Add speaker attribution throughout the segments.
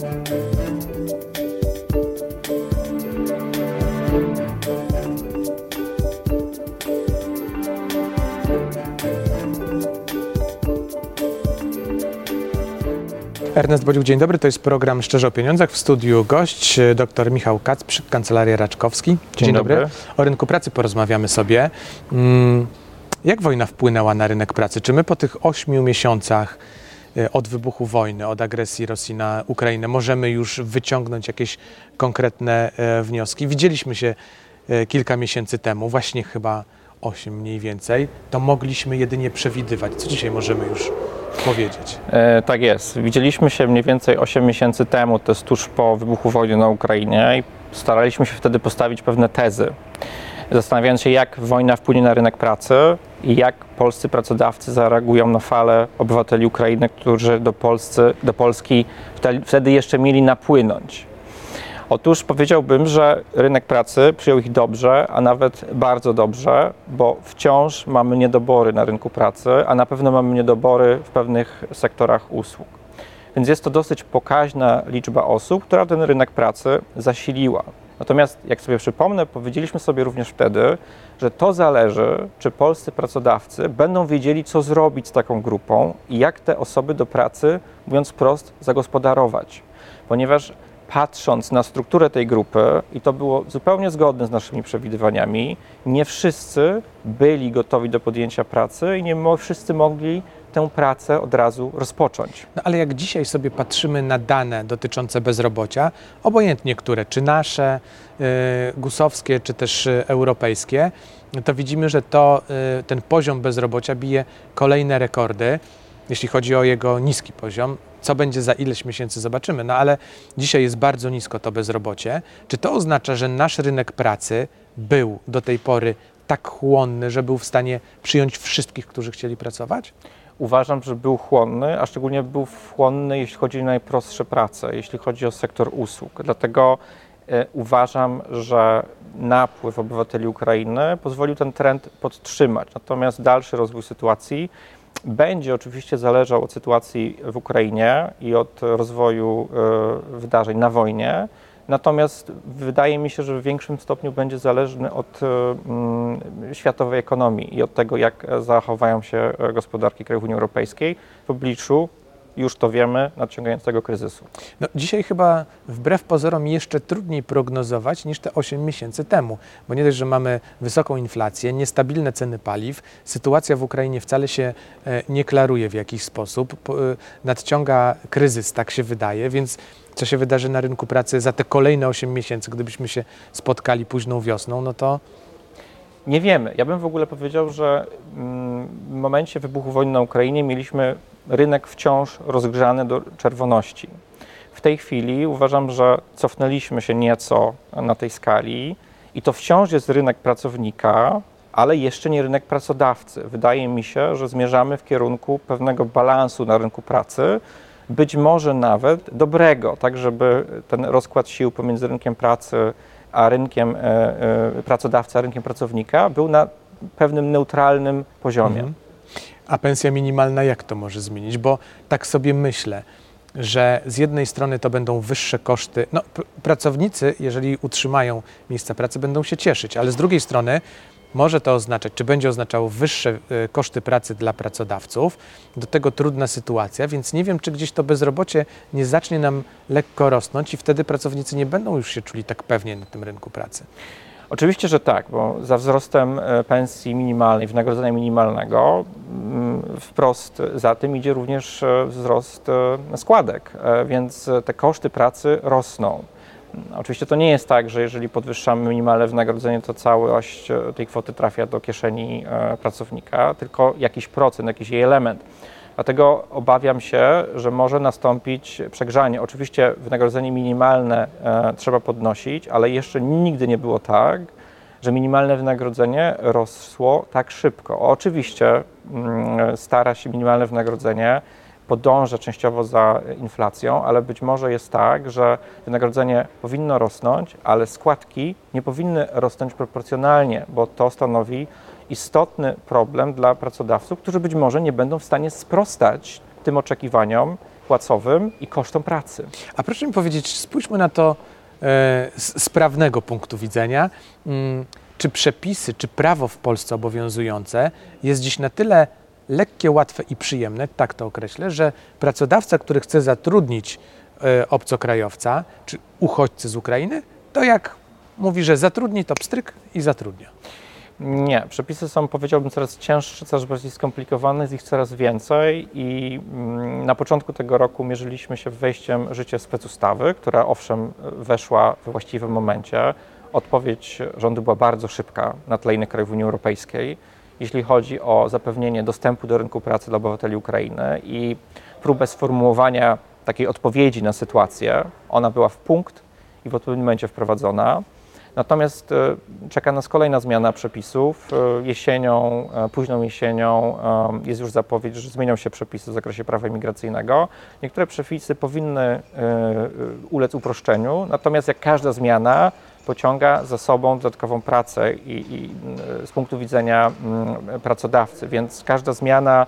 Speaker 1: Ernest Bodziuk, dzień dobry. To jest program Szczerze o Pieniądzach. W studiu gość e, dr Michał Kacprzyk, Kancelaria Raczkowski.
Speaker 2: Dzień dobry.
Speaker 1: O rynku pracy porozmawiamy sobie. Mm, Jak wojna wpłynęła na rynek pracy? Czy my po tych ośmiu miesiącach od wybuchu wojny, od agresji Rosji na Ukrainę możemy już wyciągnąć jakieś konkretne e, wnioski? Widzieliśmy się e, kilka miesięcy temu, właśnie chyba osiem mniej więcej. To mogliśmy jedynie przewidywać. Co dzisiaj możemy już powiedzieć?
Speaker 2: E, tak jest. Widzieliśmy się mniej więcej 8 miesięcy temu, to jest tuż po wybuchu wojny na Ukrainie i staraliśmy się wtedy postawić pewne tezy. Zastanawiając się, jak wojna wpłynie na rynek pracy i jak polscy pracodawcy zareagują na falę obywateli Ukrainy, którzy do, Polscy, do Polski wtedy- jeszcze mieli napłynąć. Otóż powiedziałbym, że rynek pracy przyjął ich dobrze, a nawet bardzo dobrze, bo wciąż mamy niedobory na rynku pracy, a na pewno mamy niedobory w pewnych sektorach usług. Więc jest to dosyć pokaźna liczba osób, która ten rynek pracy zasiliła. Natomiast, jak sobie przypomnę, powiedzieliśmy sobie również wtedy, że to zależy, czy polscy pracodawcy będą wiedzieli, co zrobić z taką grupą i jak te osoby do pracy, mówiąc prost, zagospodarować. Ponieważ patrząc na strukturę tej grupy, i to było zupełnie zgodne z naszymi przewidywaniami, nie wszyscy byli gotowi do podjęcia pracy i nie wszyscy mogli tę pracę od razu rozpocząć.
Speaker 1: No ale jak dzisiaj sobie patrzymy na dane dotyczące bezrobocia, obojętnie które, czy nasze, y, gusowskie, czy też y, europejskie, to widzimy, że to, y, ten poziom bezrobocia bije kolejne rekordy, jeśli chodzi o jego niski poziom. Co będzie za ileś miesięcy, zobaczymy. No ale dzisiaj jest bardzo nisko to bezrobocie. Czy to oznacza, że nasz rynek pracy był do tej pory tak chłonny, że był w stanie przyjąć wszystkich, którzy chcieli pracować?
Speaker 2: Uważam, że był chłonny, a szczególnie był chłonny, jeśli chodzi o najprostsze prace, jeśli chodzi o sektor usług. Dlatego e, uważam, że napływ obywateli Ukrainy pozwolił ten trend podtrzymać. Natomiast dalszy rozwój sytuacji będzie oczywiście zależał od sytuacji w Ukrainie i od rozwoju e, wydarzeń na wojnie. Natomiast wydaje mi się, że w większym stopniu będzie zależny od e, mm, światowej ekonomii i od tego, jak zachowają się gospodarki krajów Unii Europejskiej w obliczu, już to wiemy, nadciągającego kryzysu.
Speaker 1: No, dzisiaj chyba wbrew pozorom jeszcze trudniej prognozować niż te 8 miesięcy temu, bo nie dość, że mamy wysoką inflację, niestabilne ceny paliw, sytuacja w Ukrainie wcale się e, nie klaruje w jakiś sposób, po, e, nadciąga kryzys, tak się wydaje, więc co się wydarzy na rynku pracy za te kolejne 8 miesięcy, gdybyśmy się spotkali późną wiosną, no to
Speaker 2: Nie wiemy. Ja bym w ogóle powiedział, że mm, w momencie wybuchu wojny na Ukrainie mieliśmy rynek wciąż rozgrzany do czerwoności. W tej chwili uważam, że cofnęliśmy się nieco na tej skali i to wciąż jest rynek pracownika, ale jeszcze nie rynek pracodawcy. Wydaje mi się, że zmierzamy w kierunku pewnego balansu na rynku pracy, być może nawet dobrego, tak żeby ten rozkład sił pomiędzy rynkiem pracy a rynkiem e, e, pracodawcy, a rynkiem pracownika był na pewnym neutralnym poziomie.
Speaker 1: Mhm. A pensja minimalna jak to może zmienić? Bo tak sobie myślę, że z jednej strony to będą wyższe koszty. No, pr- pracownicy, jeżeli utrzymają miejsca pracy, będą się cieszyć, ale z drugiej strony może to oznaczać, czy będzie oznaczało wyższe e, koszty pracy dla pracodawców, do tego trudna sytuacja, więc nie wiem, czy gdzieś to bezrobocie nie zacznie nam lekko rosnąć i wtedy pracownicy nie będą już się czuli tak pewnie na tym rynku pracy.
Speaker 2: Oczywiście, że tak, bo za wzrostem e, pensji minimalnej, wynagrodzenia minimalnego, mm, wprost za tym idzie również e, wzrost e, składek, więc te koszty pracy rosną. Oczywiście to nie jest tak, że jeżeli podwyższamy minimalne wynagrodzenie, to całość e, tej kwoty trafia do kieszeni e, pracownika, tylko jakiś procent, jakiś jej element. Dlatego obawiam się, że może nastąpić przegrzanie. Oczywiście wynagrodzenie minimalne e, trzeba podnosić, ale jeszcze nigdy nie było tak, że minimalne wynagrodzenie rosło tak szybko. Oczywiście mm, stara się minimalne wynagrodzenie podąża częściowo za inflacją, ale być może jest tak, że wynagrodzenie powinno rosnąć, ale składki nie powinny rosnąć proporcjonalnie, bo to stanowi istotny problem dla pracodawców, którzy być może nie będą w stanie sprostać tym oczekiwaniom płacowym i kosztom pracy.
Speaker 1: A proszę mi powiedzieć, spójrzmy na to e, z, prawnego punktu widzenia. Mm, czy przepisy, czy prawo w Polsce obowiązujące jest dziś na tyle lekkie, łatwe i przyjemne, tak to określę, że pracodawca, który chce zatrudnić e, obcokrajowca, czy uchodźcę z Ukrainy, to jak mówi, że zatrudni, to pstryk i zatrudnia.
Speaker 2: Nie, przepisy są, powiedziałbym, coraz cięższe, coraz bardziej skomplikowane, jest ich coraz więcej i mm, na początku tego roku mierzyliśmy się wejściem życie specustawy, która owszem weszła we właściwym momencie. Odpowiedź rządu była bardzo szybka na tle innych krajów Unii Europejskiej, jeśli chodzi o zapewnienie dostępu do rynku pracy dla obywateli Ukrainy i próbę sformułowania takiej odpowiedzi na sytuację. Ona była w punkt i w odpowiednim momencie wprowadzona. Natomiast e, czeka nas kolejna zmiana przepisów. E, Jesienią, e, późną jesienią jest już zapowiedź, że zmienią się przepisy w zakresie prawa imigracyjnego. Niektóre przepisy powinny ulec uproszczeniu, natomiast jak każda zmiana pociąga za sobą dodatkową pracę i, i e, z punktu widzenia mm, pracodawcy, więc każda zmiana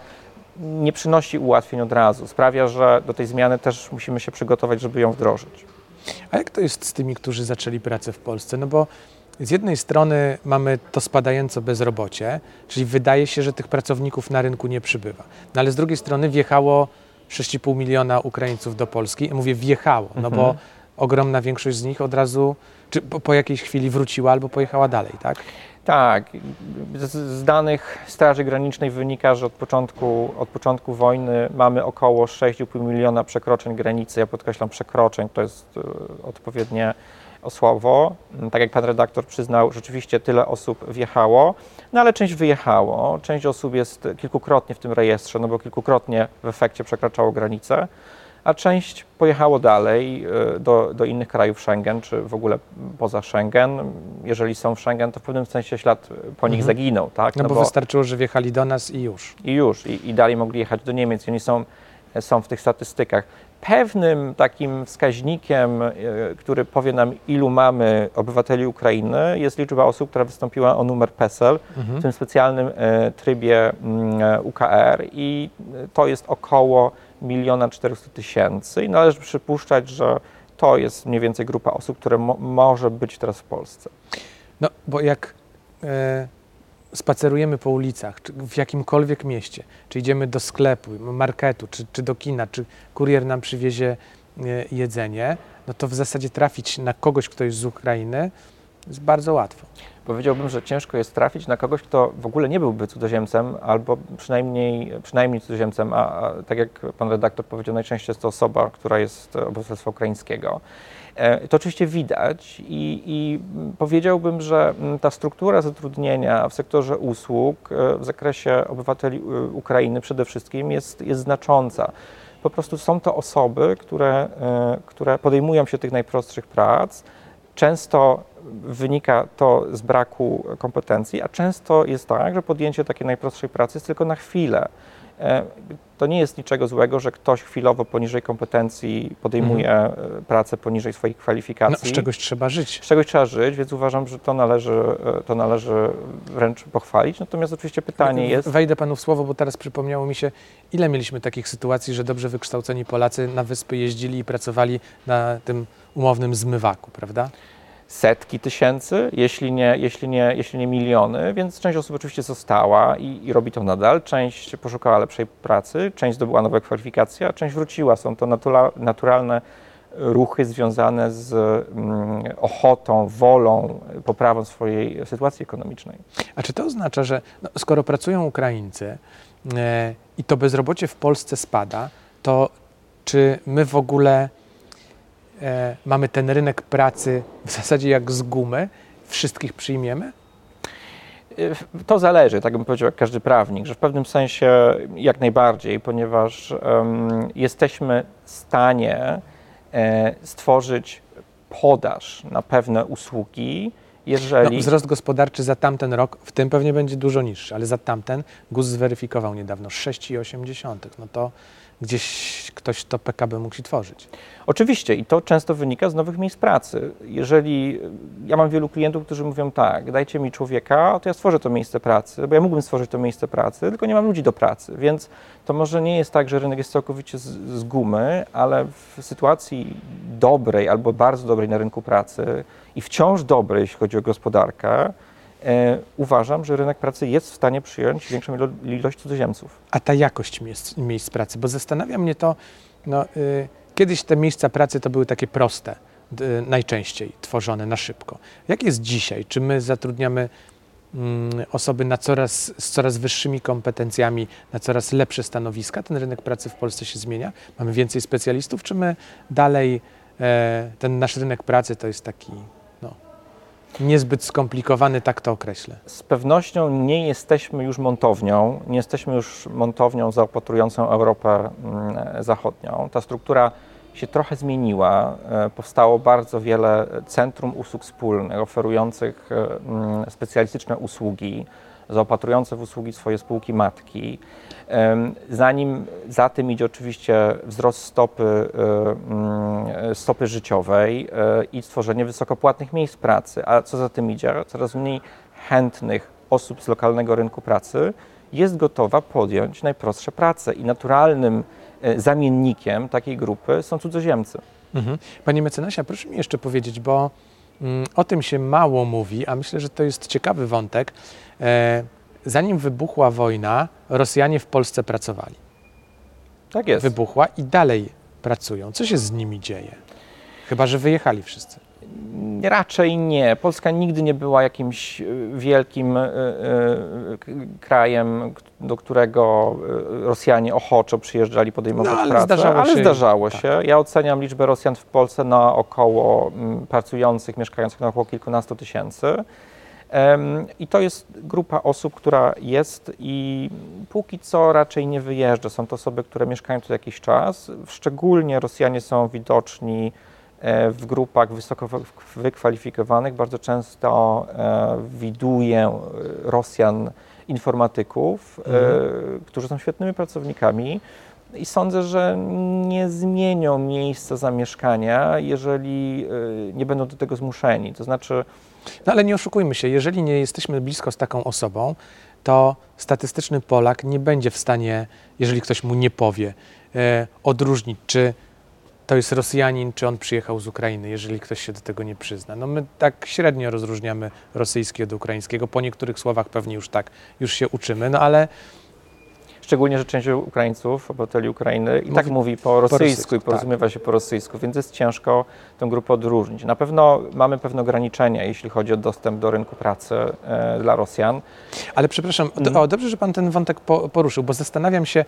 Speaker 2: nie przynosi ułatwień od razu. Sprawia, że do tej zmiany też musimy się przygotować, żeby ją wdrożyć.
Speaker 1: A jak to jest z tymi, którzy zaczęli pracę w Polsce? No bo z jednej strony mamy to spadające bezrobocie, czyli wydaje się, że tych pracowników na rynku nie przybywa. No ale z drugiej strony wjechało 6,5 miliona Ukraińców do Polski. Mówię wjechało, no bo
Speaker 2: Mhm.
Speaker 1: Ogromna większość z nich od razu, czy po, po jakiejś chwili wróciła albo pojechała dalej, tak?
Speaker 2: Tak, z, z danych Straży Granicznej wynika, że od początku, od początku wojny mamy około 6,5 miliona przekroczeń granicy. Ja podkreślam przekroczeń, to jest e, odpowiednie słowo. Tak jak pan redaktor przyznał, rzeczywiście tyle osób wjechało, no ale część wyjechało. Część osób jest kilkukrotnie w tym rejestrze, no bo kilkukrotnie w efekcie przekraczało granicę, a część pojechało dalej e, do, do innych krajów Schengen, czy w ogóle poza Schengen. Jeżeli są w Schengen, to w pewnym sensie ślad po nich
Speaker 1: Mhm.
Speaker 2: zaginął, tak?
Speaker 1: No, bo, wystarczyło, że wjechali do nas i już.
Speaker 2: i już, i, i dalej mogli jechać do Niemiec, i oni są, są w tych statystykach. Pewnym takim wskaźnikiem, e, który powie nam, ilu mamy obywateli Ukrainy, jest liczba osób, która wystąpiła o numer PESEL
Speaker 1: Mhm.
Speaker 2: w tym specjalnym e, trybie mm, UKR i to jest około 1 400 tysięcy i należy przypuszczać, że to jest mniej więcej grupa osób, które mo- może być teraz w Polsce.
Speaker 1: No, bo jak e, spacerujemy po ulicach, czy w jakimkolwiek mieście, czy idziemy do sklepu, marketu, czy, czy do kina, czy kurier nam przywiezie e, jedzenie, no to w zasadzie trafić na kogoś, kto jest z Ukrainy jest bardzo łatwo.
Speaker 2: Powiedziałbym, że ciężko jest trafić na kogoś, kto w ogóle nie byłby cudzoziemcem, albo przynajmniej, przynajmniej cudzoziemcem, a, a tak jak pan redaktor powiedział, najczęściej jest to osoba, która jest obywatelstwa ukraińskiego. E, To oczywiście widać i, i powiedziałbym, że mm, ta struktura zatrudnienia w sektorze usług e, w zakresie obywateli e, Ukrainy przede wszystkim jest, jest znacząca. Po prostu są to osoby, które, które podejmują się tych najprostszych prac, Często wynika to z braku kompetencji, a często jest tak, że podjęcie takiej najprostszej pracy jest tylko na chwilę. E, To nie jest niczego złego, że ktoś chwilowo poniżej kompetencji podejmuje e, pracę poniżej swoich
Speaker 1: No,
Speaker 2: kwalifikacji.
Speaker 1: z czegoś trzeba żyć.
Speaker 2: Z czegoś trzeba żyć, więc uważam, że to należy, e, to należy wręcz pochwalić. Natomiast oczywiście pytanie jest,
Speaker 1: Wejdę panu w słowo, bo teraz przypomniało mi się, ile mieliśmy takich sytuacji, że dobrze wykształceni Polacy na wyspy jeździli i pracowali na tym umownym zmywaku, prawda?
Speaker 2: Setki tysięcy, jeśli nie, jeśli nie, jeśli nie miliony, więc część osób oczywiście została i, i robi to nadal. Część poszukała lepszej pracy, część zdobyła nowe kwalifikacje, a część wróciła. Są to natura, naturalne ruchy związane z mm, ochotą, wolą, poprawą swojej sytuacji ekonomicznej.
Speaker 1: A czy to oznacza, że no, skoro pracują Ukraińcy e, i to bezrobocie w Polsce spada, to czy my w ogóle e, mamy ten rynek pracy w zasadzie jak z gumy? Wszystkich przyjmiemy?
Speaker 2: Y, To zależy, tak bym powiedział, jak każdy prawnik, że w pewnym sensie jak najbardziej, ponieważ em, jesteśmy w stanie e, stworzyć podaż na pewne usługi, jeżeli.
Speaker 1: No, wzrost gospodarczy za tamten rok, w tym pewnie będzie dużo niższy, ale za tamten GUS zweryfikował niedawno 6,8. No to gdzieś ktoś to PKB musi tworzyć.
Speaker 2: Oczywiście i to często wynika z nowych miejsc pracy. Jeżeli ja mam wielu klientów, którzy mówią tak, dajcie mi człowieka, to ja stworzę to miejsce pracy, bo ja mógłbym stworzyć to miejsce pracy, tylko nie mam ludzi do pracy, więc to może nie jest tak, że rynek jest całkowicie z, z gumy, ale w sytuacji dobrej albo bardzo dobrej na rynku pracy i wciąż dobrej, jeśli chodzi o gospodarkę, e, uważam, że rynek pracy jest w stanie przyjąć większą ilo- ilość cudzoziemców.
Speaker 1: A ta jakość miejsc, miejsc pracy, bo zastanawia mnie to, no, y, kiedyś te miejsca pracy to były takie proste, y, najczęściej tworzone na szybko. Jak jest dzisiaj? Czy my zatrudniamy mm, osoby na coraz, z coraz wyższymi kompetencjami, na coraz lepsze stanowiska? Ten rynek pracy w Polsce się zmienia? Mamy więcej specjalistów, czy my dalej, e, ten nasz rynek pracy to jest taki niezbyt skomplikowany, tak to określę?
Speaker 2: Z pewnością nie jesteśmy już montownią, nie jesteśmy już montownią zaopatrującą Europę mm, Zachodnią. Ta struktura się trochę zmieniła. E, Powstało bardzo wiele centrum usług wspólnych, oferujących e, mm, specjalistyczne usługi, zaopatrujące w usługi swoje spółki matki. Zanim za tym idzie oczywiście wzrost stopy, e, mm, stopy życiowej e, i stworzenie wysokopłatnych miejsc pracy, a co za tym idzie, coraz mniej chętnych osób z lokalnego rynku pracy jest gotowa podjąć najprostsze prace i naturalnym e, zamiennikiem takiej grupy są cudzoziemcy.
Speaker 1: Mhm. Panie mecenasie, proszę mi jeszcze powiedzieć, bo o tym się mało mówi, a myślę, że to jest ciekawy wątek. E, zanim wybuchła wojna, Rosjanie w Polsce pracowali.
Speaker 2: Tak jest.
Speaker 1: Wybuchła i dalej pracują. Co się z nimi dzieje? Chyba, że wyjechali wszyscy.
Speaker 2: Raczej nie. Polska nigdy nie była jakimś e, wielkim e, k- krajem, do którego Rosjanie ochoczo przyjeżdżali podejmować
Speaker 1: No, ale
Speaker 2: pracę,
Speaker 1: zdarzało
Speaker 2: ale
Speaker 1: się-
Speaker 2: zdarzało
Speaker 1: tak.
Speaker 2: się. Ja oceniam liczbę Rosjan w Polsce na około mm, pracujących, mieszkających na około kilkunastu tysięcy. I to jest grupa osób, która jest i póki co raczej nie wyjeżdża. Są to osoby, które mieszkają tu jakiś czas. Szczególnie Rosjanie są widoczni w grupach wysoko wy- wykwalifikowanych. Bardzo często e, widuję e, Rosjan informatyków, e, którzy są świetnymi pracownikami. I sądzę, że nie zmienią miejsca zamieszkania, jeżeli e, nie będą do tego zmuszeni. To znaczy,
Speaker 1: No ale nie oszukujmy się, jeżeli nie jesteśmy blisko z taką osobą, to statystyczny Polak nie będzie w stanie, jeżeli ktoś mu nie powie, e, odróżnić, czy to jest Rosjanin, czy on przyjechał z Ukrainy, jeżeli ktoś się do tego nie przyzna. No my tak średnio rozróżniamy rosyjski od ukraińskiego. Po niektórych słowach pewnie już tak, już się uczymy, no ale
Speaker 2: Szczególnie, że część Ukraińców, obywateli Ukrainy i
Speaker 1: Mówi
Speaker 2: tak mówi po rosyjsku,
Speaker 1: rosyjsku,
Speaker 2: i
Speaker 1: tak.
Speaker 2: porozumiewa się po rosyjsku, więc jest ciężko tę grupę odróżnić. Na pewno mamy pewne ograniczenia, jeśli chodzi o dostęp do rynku pracy e, dla Rosjan.
Speaker 1: Ale przepraszam,
Speaker 2: Mhm.
Speaker 1: o, dobrze, że Pan ten wątek po, poruszył, bo zastanawiam się,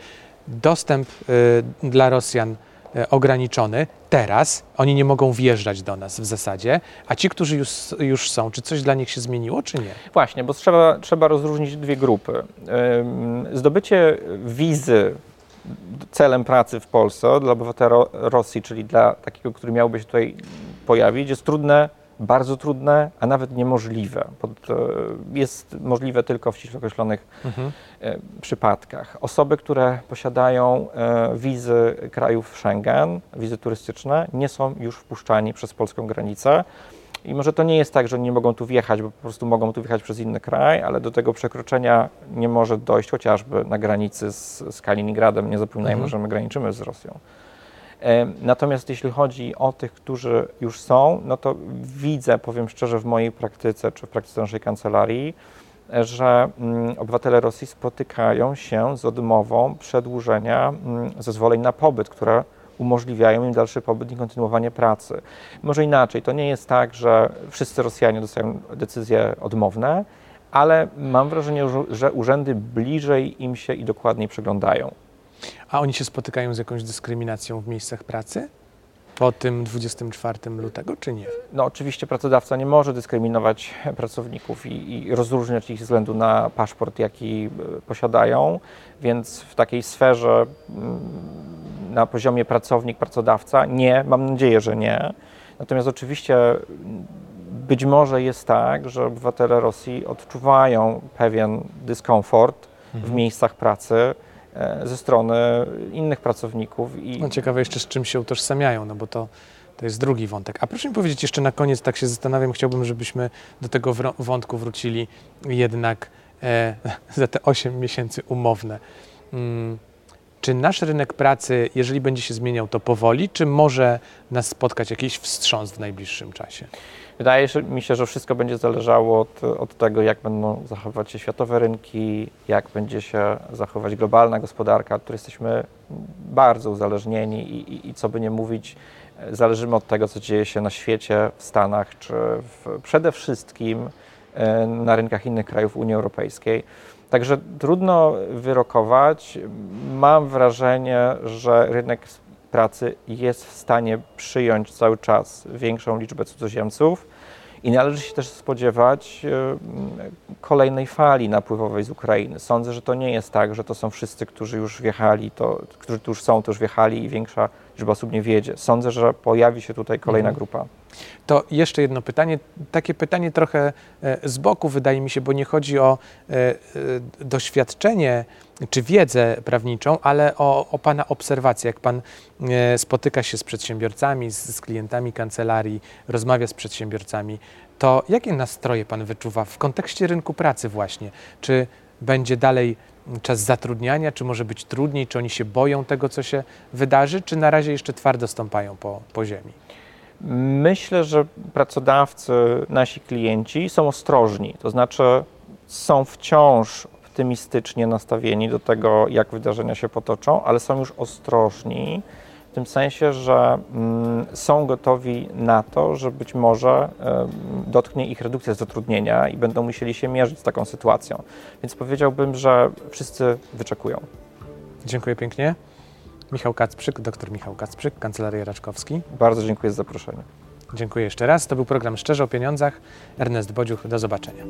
Speaker 1: dostęp y, dla Rosjan ograniczony teraz, oni nie mogą wjeżdżać do nas w zasadzie, a ci, którzy już, już są, czy coś dla nich się zmieniło, czy nie?
Speaker 2: Właśnie, bo trzeba, trzeba rozróżnić dwie grupy. Zdobycie wizy celem pracy w Polsce dla obywatela Ro- Rosji, czyli dla takiego, który miałby się tutaj pojawić, jest trudne, bardzo trudne, a nawet niemożliwe. Jest możliwe tylko w ściśle określonych
Speaker 1: Mhm.
Speaker 2: e, przypadkach. Osoby, które posiadają e, wizy krajów Schengen, wizy turystyczne, nie są już wpuszczani przez polską granicę. I może to nie jest tak, że nie mogą tu wjechać, bo po prostu mogą tu wjechać przez inny kraj, ale do tego przekroczenia nie może dojść chociażby na granicy z, z Kaliningradem. Nie zapominajmy,
Speaker 1: Mhm.
Speaker 2: że my graniczymy z Rosją. E, Natomiast jeśli chodzi o tych, którzy już są, no to widzę, powiem szczerze, w mojej praktyce czy w praktyce naszej kancelarii, że mm, obywatele Rosji spotykają się z odmową przedłużenia mm, zezwoleń na pobyt, które umożliwiają im dalszy pobyt i kontynuowanie pracy. Może inaczej, to nie jest tak, że wszyscy Rosjanie dostają decyzje odmowne, ale mam wrażenie, że- że urzędy bliżej im się i dokładniej przyglądają.
Speaker 1: A oni się spotykają z jakąś dyskryminacją w miejscach pracy? Po tym 24 lutego, czy nie?
Speaker 2: No oczywiście pracodawca nie może dyskryminować pracowników i, i rozróżniać ich ze względu na paszport, jaki e, posiadają, więc w takiej sferze mm, na poziomie pracownik-pracodawca nie, mam nadzieję, że nie. Natomiast oczywiście mm, być może jest tak, że obywatele Rosji odczuwają pewien dyskomfort w miejscach pracy, ze strony innych pracowników. I
Speaker 1: No ciekawe jeszcze z czym się utożsamiają, no bo to, to jest drugi wątek. A proszę mi powiedzieć jeszcze na koniec, tak się zastanawiam, chciałbym, żebyśmy do tego wątku wrócili jednak e, za te 8 miesięcy umowne. Mm, czy nasz rynek pracy, jeżeli będzie się zmieniał, to powoli, czy może nas spotkać jakiś wstrząs w najbliższym czasie?
Speaker 2: Wydaje mi się, że wszystko będzie zależało od, od tego, jak będą zachowywać się światowe rynki, jak będzie się zachowywać globalna gospodarka, od której jesteśmy bardzo uzależnieni i, i, i co by nie mówić, zależymy od tego, co dzieje się na świecie, w Stanach, czy w, przede wszystkim e, na rynkach innych krajów Unii Europejskiej. Także trudno wyrokować. Mam wrażenie, że rynek pracy jest w stanie przyjąć cały czas większą liczbę cudzoziemców i należy się też spodziewać e, kolejnej fali napływowej z Ukrainy. Sądzę, że to nie jest tak, że to są wszyscy, którzy już wjechali, to, którzy tu już są, to już wjechali i większa liczba osób nie wjedzie. Sądzę, że pojawi się tutaj kolejna
Speaker 1: Mhm.
Speaker 2: grupa.
Speaker 1: To jeszcze jedno pytanie, takie pytanie trochę e, z boku wydaje mi się, bo nie chodzi o e, e, doświadczenie czy wiedzę prawniczą, ale o, o Pana obserwacje. Jak Pan spotyka się z przedsiębiorcami, z, z klientami kancelarii, rozmawia z przedsiębiorcami, to jakie nastroje Pan wyczuwa w kontekście rynku pracy właśnie? Czy będzie dalej czas zatrudniania, czy może być trudniej, czy oni się boją tego, co się wydarzy, czy na razie jeszcze twardo stąpają po, po ziemi?
Speaker 2: Myślę, że pracodawcy, nasi klienci są ostrożni, to znaczy są wciąż optymistycznie nastawieni do tego, jak wydarzenia się potoczą, ale są już ostrożni w tym sensie, że mm, są gotowi na to, że być może em, dotknie ich redukcja zatrudnienia i będą musieli się mierzyć z taką sytuacją. Więc powiedziałbym, że wszyscy wyczekują.
Speaker 1: Dziękuję pięknie. Michał Kacprzyk, dr Michał Kacprzyk, Kancelaria Raczkowski.
Speaker 2: Bardzo dziękuję za zaproszenie.
Speaker 1: Dziękuję jeszcze raz. To był program Szczerze o Pieniądzach. Ernest Bodziuch, do zobaczenia.